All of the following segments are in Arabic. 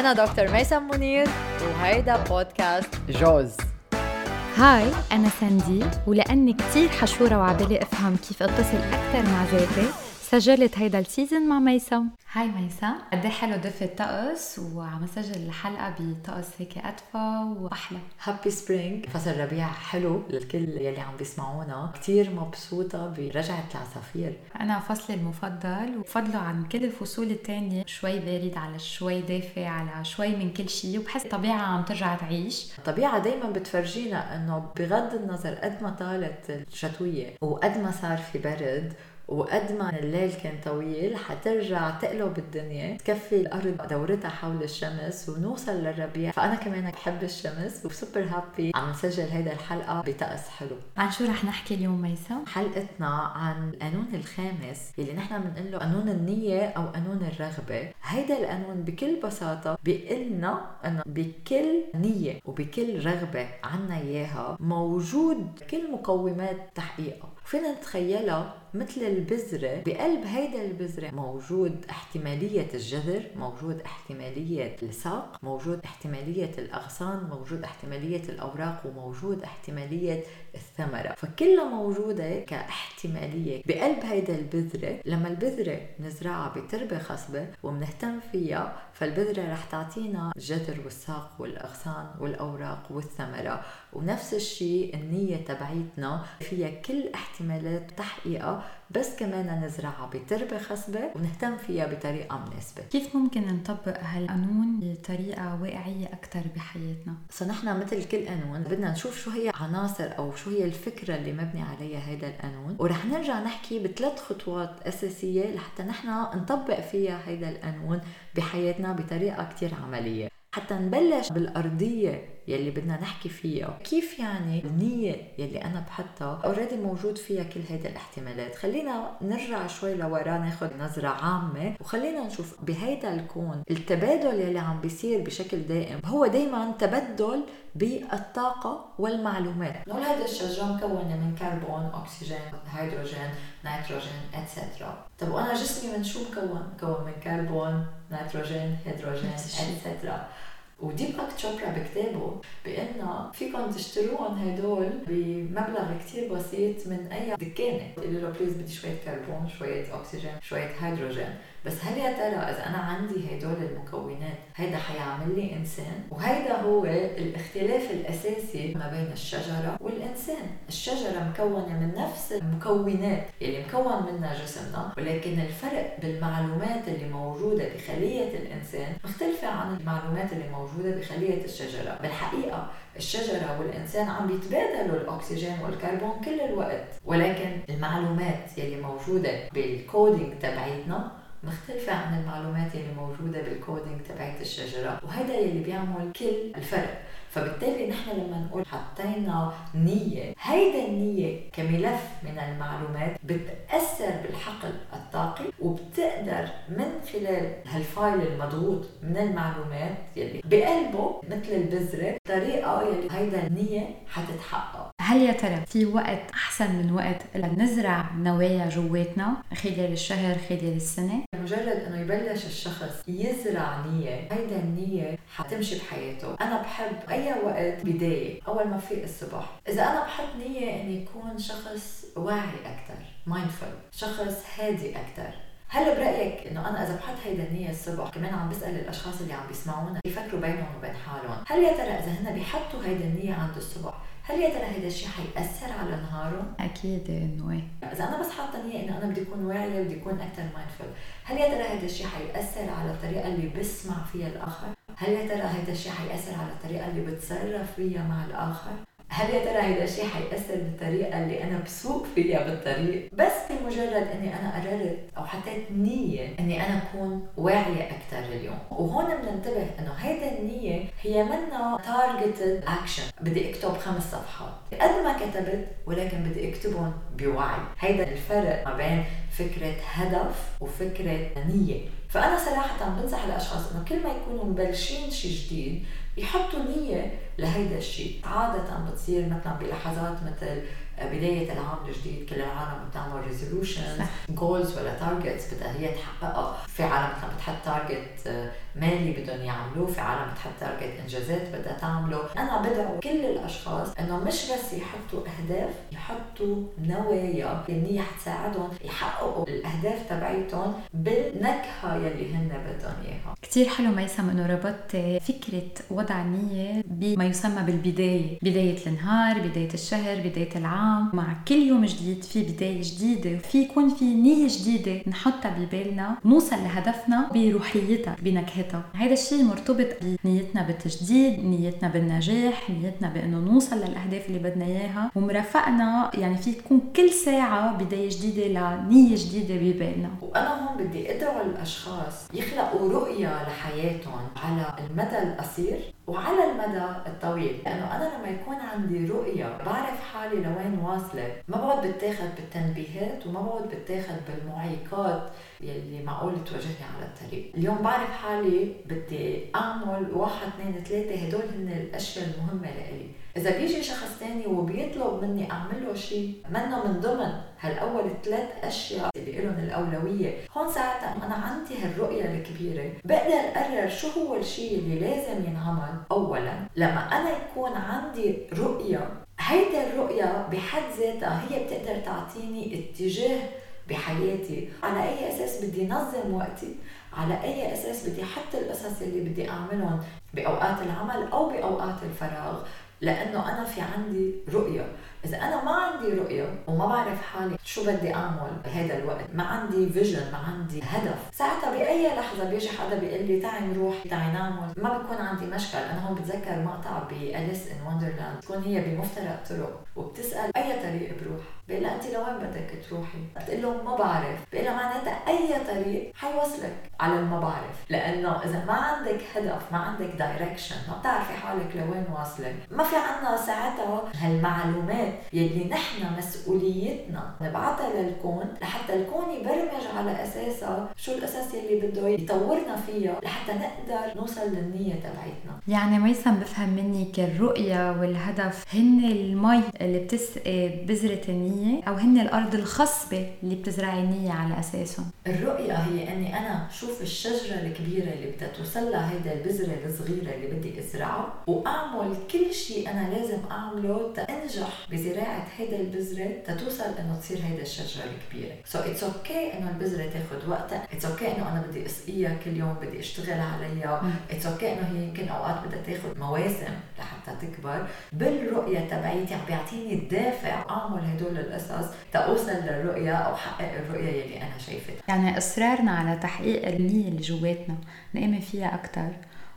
أنا دكتور ميسم منير وهيدا بودكاست جوز. hi أنا ساندي ولأني كتير حشورة وعبالي أفهم كيف أتصل أكثر مع ذاتي سجلت هيدا ال season مع ميسا. hi ميسا. قد إيه حلو دفي الطقس وعم سجل الحلقة بطقس هيك ادفى وأحلى. happy spring فصل ربيع حلو للكل يلي عم بيسمعونا. كثير مبسوطة برجعة العصافير. أنا فصلي المفضل وبفضله عن كل الفصول الثانية شوي بارد على شوي دافي على شوي من كل شيء وبحس الطبيعة عم ترجع تعيش. الطبيعة دائما بتفرجينا إنه بغض النظر قد ما طالت الشتوية وقد ما صار في برد وقد ما الليل كان طويل حترجع تقلب الدنيا تكفي الأرض دورتها حول الشمس ونوصل للربيع. فأنا كمان بحب الشمس وسوبر هابي. عم نسجل هيدا الحلقة بطقس حلو. عن شو رح نحكي اليوم ميسا؟ حلقتنا عن القانون الخامس اللي نحن بنقول له قانون النية أو قانون الرغبة. هيدا القانون بكل بساطة بيقلنا إنه بكل نية وبكل رغبة عنا إياها موجود كل مقومات تحقيقها. فينا نتخيلها مثل البذرة. بقلب هيدا البذرة موجود احتمالية الجذر موجود احتمالية الساق موجود احتمالية الأغصان موجود احتمالية الأوراق وموجود احتمالية الثمرة. فكلها موجودة كاحتمالية. بقلب هيدا البذرة لما البذرة نزرعها بتربة خصبة ومنهتم فيها فالبذرة رح تعطينا الجذر والساق والأغصان والأوراق والثمرة. ونفس الشيء النية تبعيتنا فيها كل احتمالات تحقيقها بس كمان نزرعها بتربة خصبة ونهتم فيها بطريقة مناسبة. كيف ممكن نطبق هالقانون بطريقة واقعية أكثر بحياتنا؟ فنحن مثل كل قانون بدنا نشوف شو هي عناصر أو شو هي الفكرة اللي مبني عليها هذا القانون. ورح نرجع نحكي بثلاث خطوات أساسية لحتى نحن نطبق فيها هذا القانون بحياتنا بطريقة كتير عملية. حتى نبلش بالأرضية. يلي بدنا نحكي فيها. كيف يعني النية يلي أنا بحطها اوريدي موجود فيها كل هيدا الاحتمالات؟ خلينا نرجع شوي لورا ناخد نظرة عامة وخلينا نشوف بهيدا الكون التبادل يلي عم بيصير بشكل دائم هو دائما تبدل بالطاقة والمعلومات. نقول هذا الشجرة مكونة من كربون أكسجين هيدروجين نيتروجين et cetera طب وأنا جسمي من شو مكون؟ مكون من كربون نيتروجين هيدروجين et cetera وديباك تشوبرا بكتابه بأنه فيكم تشتروهم هدول بمبلغ كتير بسيط من أي دكانة. يقول له please بدي شوية كربون شوية أكسجين شوية هيدروجين. بس هل يا ترى إذا أنا عندي هدول المكونات هيدا حيعمل لي إنسان؟ وهيدا هو الاختلاف الأساسي ما بين الشجرة والإنسان. الشجرة مكونة من نفس المكونات اللي مكون منها جسمنا ولكن الفرق بالمعلومات اللي موجودة بخلية الإنسان مختلفة عن المعلومات اللي موجودة بخلية الشجرة. بالحقيقة الشجرة والإنسان عم بيتبادلوا الأكسجين والكربون كل الوقت. ولكن المعلومات يلي موجودة بال coding تبعيتنا مختلفة عن المعلومات اللي موجودة بال coding تبعت الشجرة وهذا اللي بيعمل كل الفرق. فبالتالي نحن لما نقول حطينا نية هيدا النية كملف من المعلومات بتأثر بالحقل الطاقي وبتقدر من خلال ها ال file المضغوط من المعلومات يلي بقلبه مثل البذرة طريقة يلي هيدا النية حتتحقق هل يا ترى في وقت أحسن من وقت لنزرع نوايا جواتنا خلال الشهر خلال السنة؟ مجرد إنه يبلش الشخص يزرع نية هيدا النية حتمشي بحياته أنا بحب اي وقت بداية أول ما فيق الصبح إذا أنا بحط نية إني يكون شخص واعي أكثر mindful شخص هادي أكثر هل برأيك إنه أنا إذا بحط هيدا النية الصبح كمان عم بسأل الأشخاص اللي عم بيسمعونا يفكروا بينهم وبين حالهم هل يا ترى إذا هن بيحطوا هيدا النية عند الصبح هل يا ترى هذا الشيء حيأثر على نهارهم؟ أكيد إنه إيه إذا أنا بس حاطة نية إنه أنا بدي أكون واعية بدي أكون أكثر mindful، هل يا ترى هذا الشيء حيأثر على الطريقة اللي بسمع فيها الآخر؟ هل يا ترى هذا الشيء حيأثر على الطريقة اللي بتصرف فيها مع الآخر؟ هل يا ترى هيدا الشيء حيأثر بالطريقة اللي أنا بسوق فيها بالطريق؟ بس بمجرد إني أنا قررت أو حطيت نية إني أنا أكون واعية أكثر اليوم، وهون بننتبه إنه هيدا النية هي منا targeted action، بدي أكتب خمس صفحات، قد ما كتبت ولكن بدي أكتبهم بوعي، هيدا الفرق ما بين فكرة هدف وفكرة نية، فأنا صراحة بنصح الأشخاص إنه كل ما يكونوا مبلشين شيء جديد يحطوا نية لهيدا الشيء عادة بتصير مثلا بلحظات مثل بداية العام الجديد كل العالم بتعمل resolutions goals ولا targets بدها هي تحققها. في عالم مثلا بتحط target آه، مالي بدهم يعملوه في عالم بتحط target انجازات بدها تعمله. أنا بدعو كل الأشخاص إنه مش بس يحطوا أهداف يحطوا نوايا اللي هي حتساعدهم يحققوا الأهداف تبعيتهم بالنكهة يلي هن بدهم إياها. كثير حلو ميسم إنه ربطت فكرة وضع النيه بما يسمى بالبداية. بداية النهار بداية الشهر بداية العام. مع كل يوم جديد في بداية جديدة في يكون في نية جديدة نحطها ببالنا نوصل لهدفنا بروحيتها بنكهتها. هذا الشيء مرتبط بنيتنا بالتجديد نيتنا بالنجاح نيتنا بإنه نوصل للأهداف اللي بدنا إياها. ومرافقنا يعني في تكون كل ساعة بداية جديدة لنية جديدة ببالنا. وأنا هون بدي أدعو الأشخاص يخلقوا رؤية لحياتهم على المدى القصير. وعلى المدى الطويل لأنه أنا لما يكون عندي رؤية بعرف حالي لوين واصلة ما بقعد بتاخذ بالتنبيهات وما بقعد بتاخذ بالمعيقات. يلي معقول تواجهني على الطريق اليوم بعرف حالي بدي أعمل واحد اثنين ثلاثة هدول هن الأشياء المهمة لإلي. إذا بيجي شخص تاني وبيطلب مني أعمل له شيء منه من ضمن هالأول ثلاث أشياء اللي لهم الأولوية. هون ساعتها أنا عندي هالرؤية الكبيرة. بقدر أقرر شو هو الشيء اللي لازم ينعمل. اولا لما أنا يكون عندي رؤية هيدا الرؤية بحد ذاتها هي بتقدر تعطيني اتجاه بحياتي. على أي أساس بدي نظم وقتي؟ على أي أساس بدي أحط القصص اللي بدي أعملهم؟ بأوقات العمل أو بأوقات الفراغ. لأنه أنا في عندي رؤية. إذا أنا ما عندي رؤية وما بعرف حالي شو بدي أعمل بهذا الوقت. ما عندي vision ما عندي هدف. ساعتها بأي لحظة بيجي حدا بيقول لي تعي نروح تعي نعمل. ما بكون عندي مشكل. أنا هون بتذكر مقطع ب Alice in Wonderland تكون هي بمفترق طرق وبتسأل أي طريق بروح. بقول لها انت لوين بدك تروحي؟ بتقول له ما بعرف، بقول لها معناتها أي طريق حيوصلك. على الما بعرف، لأنه إذا ما عندك هدف، ما عندك direction، ما بتعرفي حالك لوين واصلة، ما في عنا ساعتها هالمعلومات يلي نحن مسؤوليتنا نبعثها للكون لحتى الكون يبرمج على أساسها شو الأساس يلي بده يطورنا فيها لحتى نقدر نوصل للنية تبعتنا. يعني ميسم بفهم منك الرؤية والهدف هن المي اللي بتسقي بذرة النية النية أو هن الأرض الخصبة اللي بتزرعي النية على أساسهم الرؤية هي أني أنا شوف الشجرة الكبيرة اللي بدها توصل لها هيدا البذرة الصغيرة اللي بدي أزرعها وأعمل كل شيء أنا لازم أعمله تأنجح بزراعة هيدا البذرة تتوصل إنه تصير هيدا الشجرة الكبيرة. so it's okay إنه البذرة تاخذ وقتها. it's okay إنه أنا بدي أسقيها كل يوم بدي أشتغل عليها. it's okay إنه هي يمكن أوقات بدها تاخذ مواسم لحتى تكبر. بالرؤية تبعيتي عم بيعطيني الدافع أعمل هدول القصص تأوصل للرؤية أو حقق الرؤية اللي أنا شايفتها. يعني إصرارنا على تحقيق النية اللي جواتنا نآمن فيها أكثر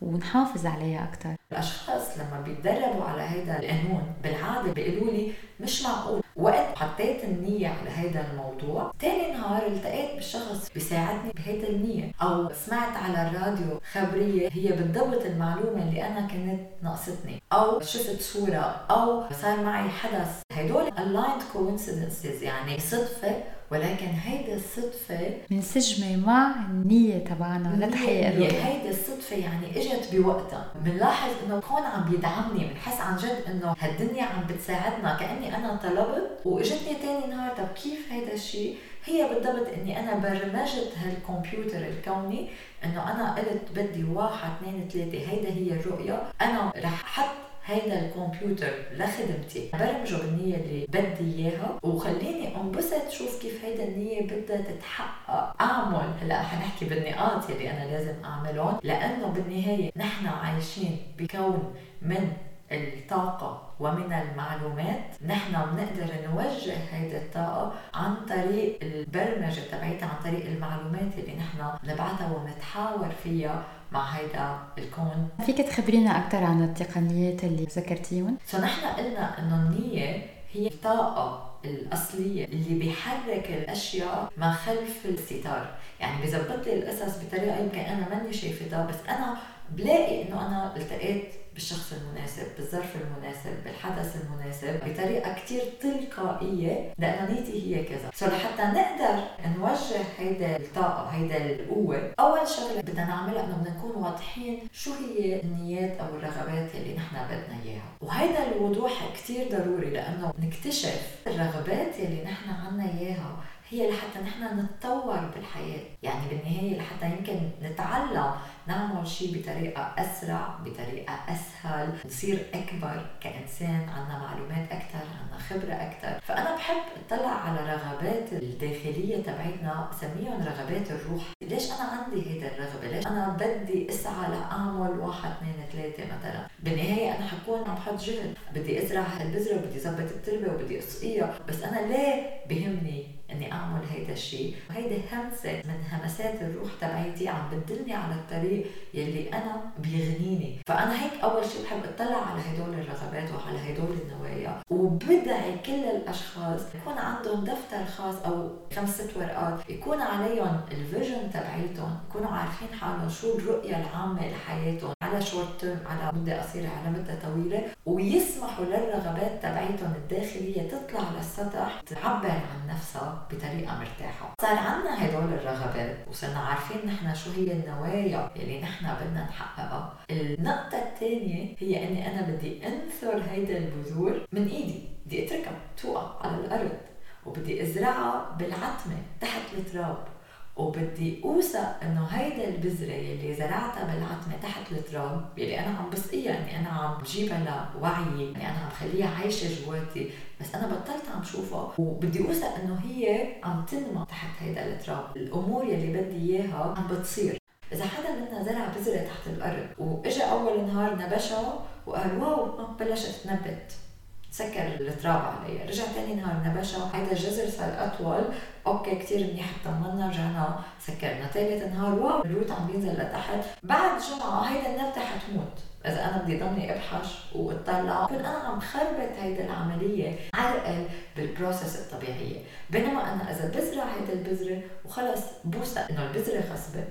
ونحافظ عليها أكثر الأشخاص لما بيتدربوا على هذا القانون بالعادة بيقولوا لي مش معقول. وقت حطيت النية على هذا الموضوع تاني نهار التقيت بالشخص بيساعدني بهيدا النية. أو سمعت على الراديو خبرية هي بالضبط المعلومة اللي أنا كانت ناقصتني. أو شفت صورة أو صار معي حدث. هدول aligned coincidences يعني صدفة ولكن هيدا الصدفة منسجمة مع النية تبعنا لتحقيق الرؤية. هيدا الصدفة يعني إجت بوقتها. بنلاحظ إنه كون عم بيدعمني بنحس عن جد إنه هالدنيا عم بتساعدنا كأني أنا طلبت وإجتني تاني نهار. طب كيف هيدا الشيء هي بالضبط إني أنا برمجت هالكمبيوتر الكوني إنه أنا قلت بدي واحد اثنين ثلاثة هيدا هي الرؤية. أنا رح حط هيدا الكمبيوتر لخدمتي. برمجه بالنية اللي بدي إياها وخليني انبسط شوف كيف هيدا النية بدها تتحقق. أعمل. هلأ حنحكي بالنقاط يلي أنا لازم أعملهم لأنه بالنهاية نحن عايشين بكون من الطاقة ومن المعلومات. نحن بنقدر نوجه هيدي الطاقة عن طريق البرمجة تبعيتها عن طريق المعلومات اللي نحن بنبعثها ونتحاور فيها. مع هيدا الكون فيك تخبرينا أكثر عن التقنيات اللي ذكرتيهم؟ فنحن قلنا إنه النية هي الطاقة الأصلية اللي بيحرك الأشياء ما خلف الستار يعني بيظبط لي القصص بطريقة يمكن أنا ماني شايفتها بس أنا بلاقي إنه أنا التقيت بالشخص المناسب بالظرف المناسب بالحدث المناسب بطريقة كتير تلقائية لأنه نيتي هي كذا. سو لحتى نقدر نوجه هيدا الطاقة هيدا القوة أول شغلة بدنا نعملها إنه بدنا نكون واضحين شو هي النيات أو الرغبات اللي نحن بدنا إياها. وهيدا الوضوح كتير ضروري لأنه نكتشف الرغبات يلي نحن عنا إياها هي لحتى نحن نتطور بالحياة. يعني بالنهاية لحتى يمكن نتعلم نعمل شيء بطريقة أسرع بطريقة أسهل. نصير أكبر كإنسان عنا معلومات أكثر عنا خبرة أكثر فأنا بحب أطلع على رغبات الداخلية تبعتنا سميهم رغبات الروح. ليش أنا عندي هيدا الرغبة؟ ليش أنا بدي أسعى لأعمل واحد اثنين ثلاثة مثلا؟ بالنهاية أنا حكون عم بحط جهد. بدي أزرع هالبذرة وبدي أظبط التربة وبدي أسقيها. بس أنا ليه بهمني إني أعمل هيدا الشيء؟ وهيدي همسة من همسات الروح تبعيتي عم بتدلني على الطريق يلي أنا بيغنيني. فأنا هيك أول شيء بحب أطلع على هدول الرغبات وعلى هدول النوايا. وبدعي كل الأشخاص. يكون عندهم دفتر خاص أو خمس ست ورقات. يكون عليهم ال vision تبعيتهم. يكونوا عارفين حالهم شو الرؤية العامة لحياتهم. على short term على مدة قصيرة على مدة طويلة. ويسمحوا للرغبات تبعيتهم الداخلية تطلع للسطح تعبر عن نفسها بطريقة مرتاحة. صار عندنا هدول الرغبات. وصرنا عارفين نحن شو هي النوايا اللي نحن بدنا نحققها. النقطة الثانية هي إني أنا بدي أنثر هيدا البذور من إيدي. بدي أتركها توقع على الأرض وبدي أزرعها بالعتمة تحت التراب وبدي أوثق إنه هيدا البذرة يلي زرعتها بالعتمة تحت التراب يلي أنا عم بسقيها إني أنا عم بجيبها لوعي إني أنا عم خليها عايشة جواتي. بس أنا بطلت عم شوفها وبدي أوثق إنه هي عم تنمى تحت هيدا التراب. الأمور يلي بدي إياها عم بتصير. إذا حدا منا زرع بذرة تحت الأرض وإجا أول نهار نبشها وقال واو بلشت تنبت. سكر التراب عليها. رجع تاني نهار نبشها. هيدا الجزر صار أطول. okay كثير منيح طمنا رجعنا سكرنا. ثالث نهار wow ال root عم بينزل لتحت. بعد جمعة هيدا النبته حتموت إذا أنا بدي ضلني ابحث وأطلع. بكون أنا عم خربط هيدي العملية عرقل بال process الطبيعية. بينما أنا إذا بزرع هيدي البذرة وخلص بوثق إنه البذرة خصبه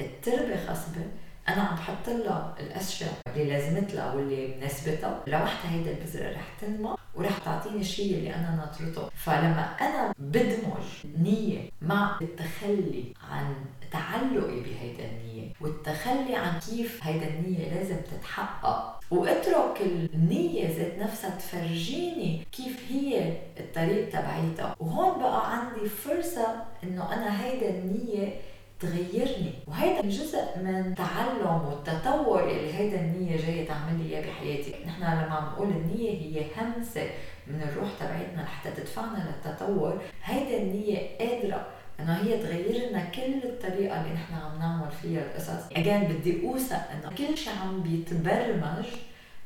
التربة خصبه أنا عم بحط لها الأشياء اللي لازمت لها واللي مناسبتها لوحدها هيدا البذرة رح تنمى ورح تعطيني الشيء اللي أنا ناطرته. فلما أنا بدمج نية مع التخلي عن تعلقي بهيدا النية والتخلي عن كيف هيدا النية لازم تتحقق واترك النية ذات نفسها تفرجيني كيف هي الطريق تبعيتها. وهون بقى عندي فرصة إنه أنا هيدا النية تغيرني. وهيدا جزء من تعلم والتطور اللي هيدا النية جاية تعمل لي إياه بحياتي. نحن لما عم نقول النية هي همسة من الروح تبعتنا لحتى تدفعنا للتطور هيدا النية قادرة إنه هي تغير لنا كل الطريقة اللي نحن عم نعمل فيها القصص. again بدي أوثق إنه كل شيء عم بيتبرمج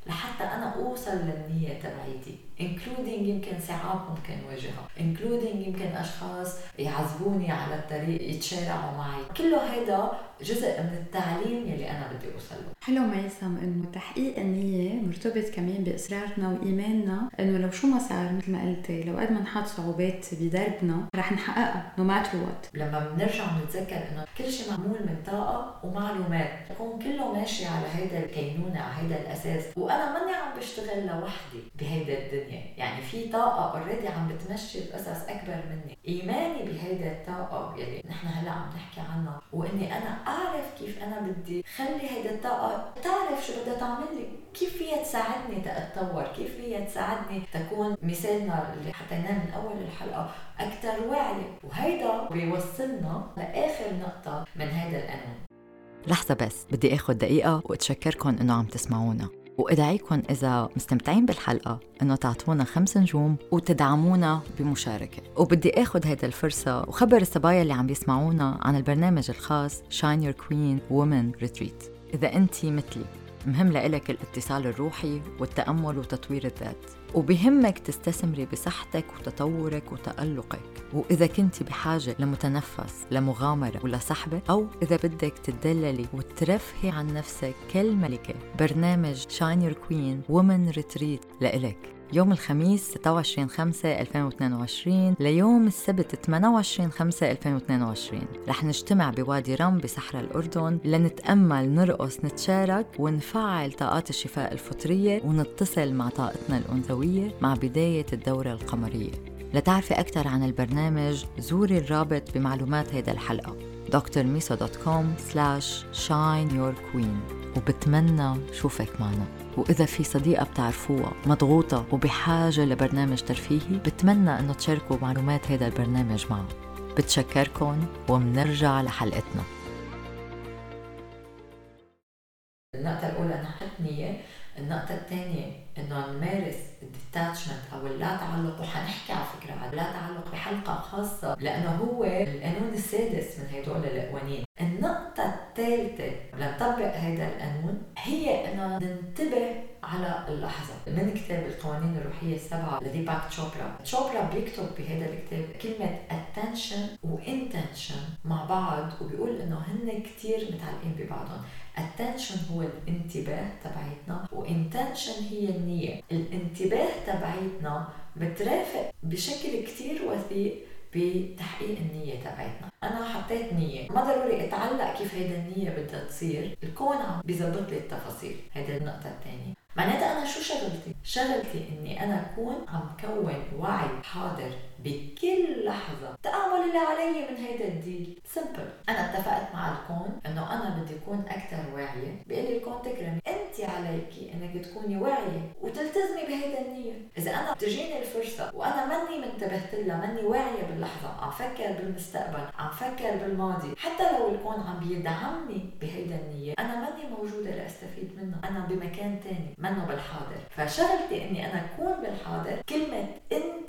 لحتى أنا أوصل للنية تبعيتي. Including يمكن صعاب ممكن واجهها. including يمكن أشخاص يعذبوني على الطريق يتشارعوا معي. كله هذا جزء من التعليم يلي أنا بدي أوصل له. حلو ميسم إنه تحقيق النية مرتبط كمان بإصرارنا وإيماننا إنه لو شو ما صار مثل ما قلتي لو قد ما نحط صعوبات بدربنا رح نحققها no matter what لما بنرجع بنتذكر إنه كل شيء معمول من طاقة ومعلومات. يكون كله ماشي على هيدا الكينونة على هيدا الأساس. وأنا ماني عم بشتغل لوحدي بهيدا الدنيا. يعني في طاقة اوريدي عم بتمشي القصص أكبر مني. إيماني بهيدا الطاقة يلي نحن هلأ عم نحكي عنها. وإني أنا أعرف كيف أنا بدي خلي هيدا الطاقة. تعرف شو بدها تعمل لي؟ كيف فيها تساعدني تتطور كيف فيها تساعدني تكون مثالنا اللي حطيناه من أول الحلقة؟ أكثر وعي. وهيدا بيوصلنا لآخر نقطة من هيدا القانون. لحظة بس بدي آخذ دقيقة واتشكركم إنه عم تسمعونا. وادعيكم إذا مستمتعين بالحلقة إنه تعطونا خمس نجوم وتدعمونا بمشاركة. وبدي اخذ هيدا الفرصة وخبر الصبايا اللي عم يسمعونا عن البرنامج الخاص Shine Your Queen Women Retreat. إذا انت مثلي. مهم لإلك الاتصال الروحي والتأمل وتطوير الذات. وبهمك تستثمري بصحتك وتطورك وتألقك. وإذا كنت بحاجة لمتنفس لمغامرة ولصحبة أو إذا بدك تدللي وترفهي عن نفسك كالملكة برنامج Shine Your Queen Women Retreat لإلك. يوم الخميس 26 5 2022 ليوم السبت 28 5 2022 رح نجتمع بوادي رم بصحراء الأردن لنتأمل نرقص نتشارك ونفعل طاقات الشفاء الفطرية ونتصل مع طاقتنا الأنثوية مع بداية الدورة القمرية. لتعرفي أكثر عن البرنامج زوري الرابط بمعلومات هيدا الحلقة. drmiso.com slash shine your queen. وبتمنى شوفك معنا. وإذا في صديقة بتعرفوها مضغوطة وبحاجة لبرنامج ترفيهي بتمنى أنه تشاركوا معلومات هذا البرنامج معها بتشكركن ومنرجع لحلقتنا. النقطة الأولى نحط نية. النقطة الثانية إنه نمارس ال detachment أو اللا تعلق وحنحكي على فكرة عن اللا تعلق بحلقة خاصة لأنه هو القانون السادس من هدول القوانين. النقطة الثالثة لنطبق هذا القانون. هي إنه ننتبه على اللحظة. من كتاب القوانين الروحية السبعة لديباك تشوبرا تشوبرا بيكتب بهذا الكتاب كلمة attention و intention مع بعض وبيقول إنه هن كتير متعلقين ببعضهم. Attention هو الانتباه تبعيتنا وintention هي النية. الانتباه تبعيتنا بترافق بشكل كتير وثيق بتحقيق النية تبعتنا أنا حطيت نية ما ضروري أتعلق كيف هيدا النية بدها تصير. الكون عم بيظبط لي التفاصيل. هيدا النقطة الثانية معناتها أنا شو شغلتي؟ شغلتي إني أنا أكون عم كون وعي حاضر بكل لحظة. التأمل اللي علي من هيدا الديل. سمبل أنا اتفقت مع الكون إنه أنا بدي أكون أكثر واعية. بيقول لي الكون تكرمي. أنت عليكي إنك تكوني واعية وتلتزمي بهيدا النية. إذا أنا بتجيني الفرصة وأنا ماني منتبهت لها ماني واعية باللحظة عم فكر بالمستقبل عم فكر بالماضي. حتى لو الكون عم بيدعمني بهيدا النية أنا ماني موجودة لأستفيد منها. أنا بمكان تاني منه بالحاضر. فشغلتي إني أنا أكون بالحاضر كلمة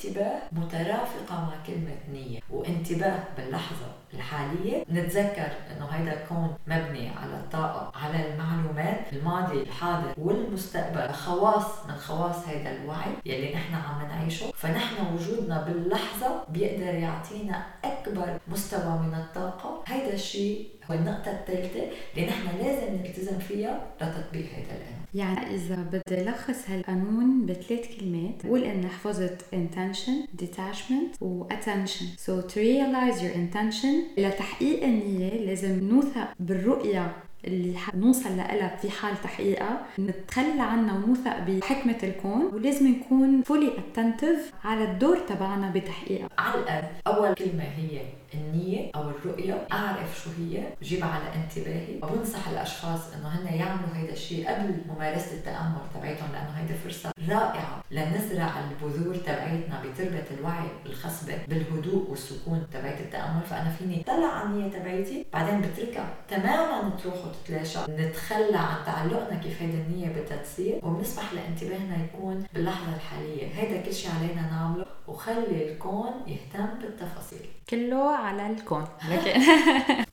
انتباه مترافقة مع كلمة نية. وانتباه باللحظة الحالية. نتذكر إنه هيدا الكون مبني على الطاقة على المعلومات الماضي الحاضر والمستقبل. خواص من خواص هيدا الوعي يلي نحن عم نعيشه. فنحن وجودنا باللحظة بيقدر يعطينا أكبر مستوى من الطاقة. هيدا الشيء هو النقطة الثالثة اللي نحن لازم نلتزم فيها لتطبيق هيدا القانون يعني إذا بدي لخص هالقانون بثلاث كلمات بقول إن حفظت intention, detachment و attention. So to realize your intention لتحقيق النية لازم نوثق بالرؤية اللي نوصل لها في حال تحقيقها. نتخلى عنها ونوثق بحكمة الكون. ولازم نكون fully attentive على الدور تبعنا بتحقيقها. على الأقل أول كلمة هي النية أو الرؤية أعرف شو هي بجيب على انتباهي. وبنصح الأشخاص إنه هن يعملوا هيدا الشيء قبل ممارسة التأمل تبعيتهم لأنه هيدا فرصة رائعة لنزرع البذور تبعيتنا بتربة الوعي الخصبة بالهدوء والسكون تبعيت التأمل فأنا فيني طلع على النية تبعيتي بعدين بتركها. تماما تروح وتتلاشى. نتخلى عن تعلقنا كيف هيدا النية بدها تصير. وبنسمح لانتباهنا يكون باللحظة الحالية. هيدا كل شيء علينا نعمله. وخلي الكون يهتم بالتفاصيل. كله على الكون. لكن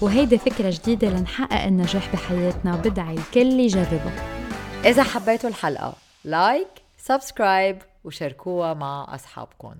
وهيدي فكرة جديدة لنحقق النجاح بحياتنا بدعي الكل يجربها إذا حبيتوا الحلقة like subscribe وشاركوها مع أصحابكم.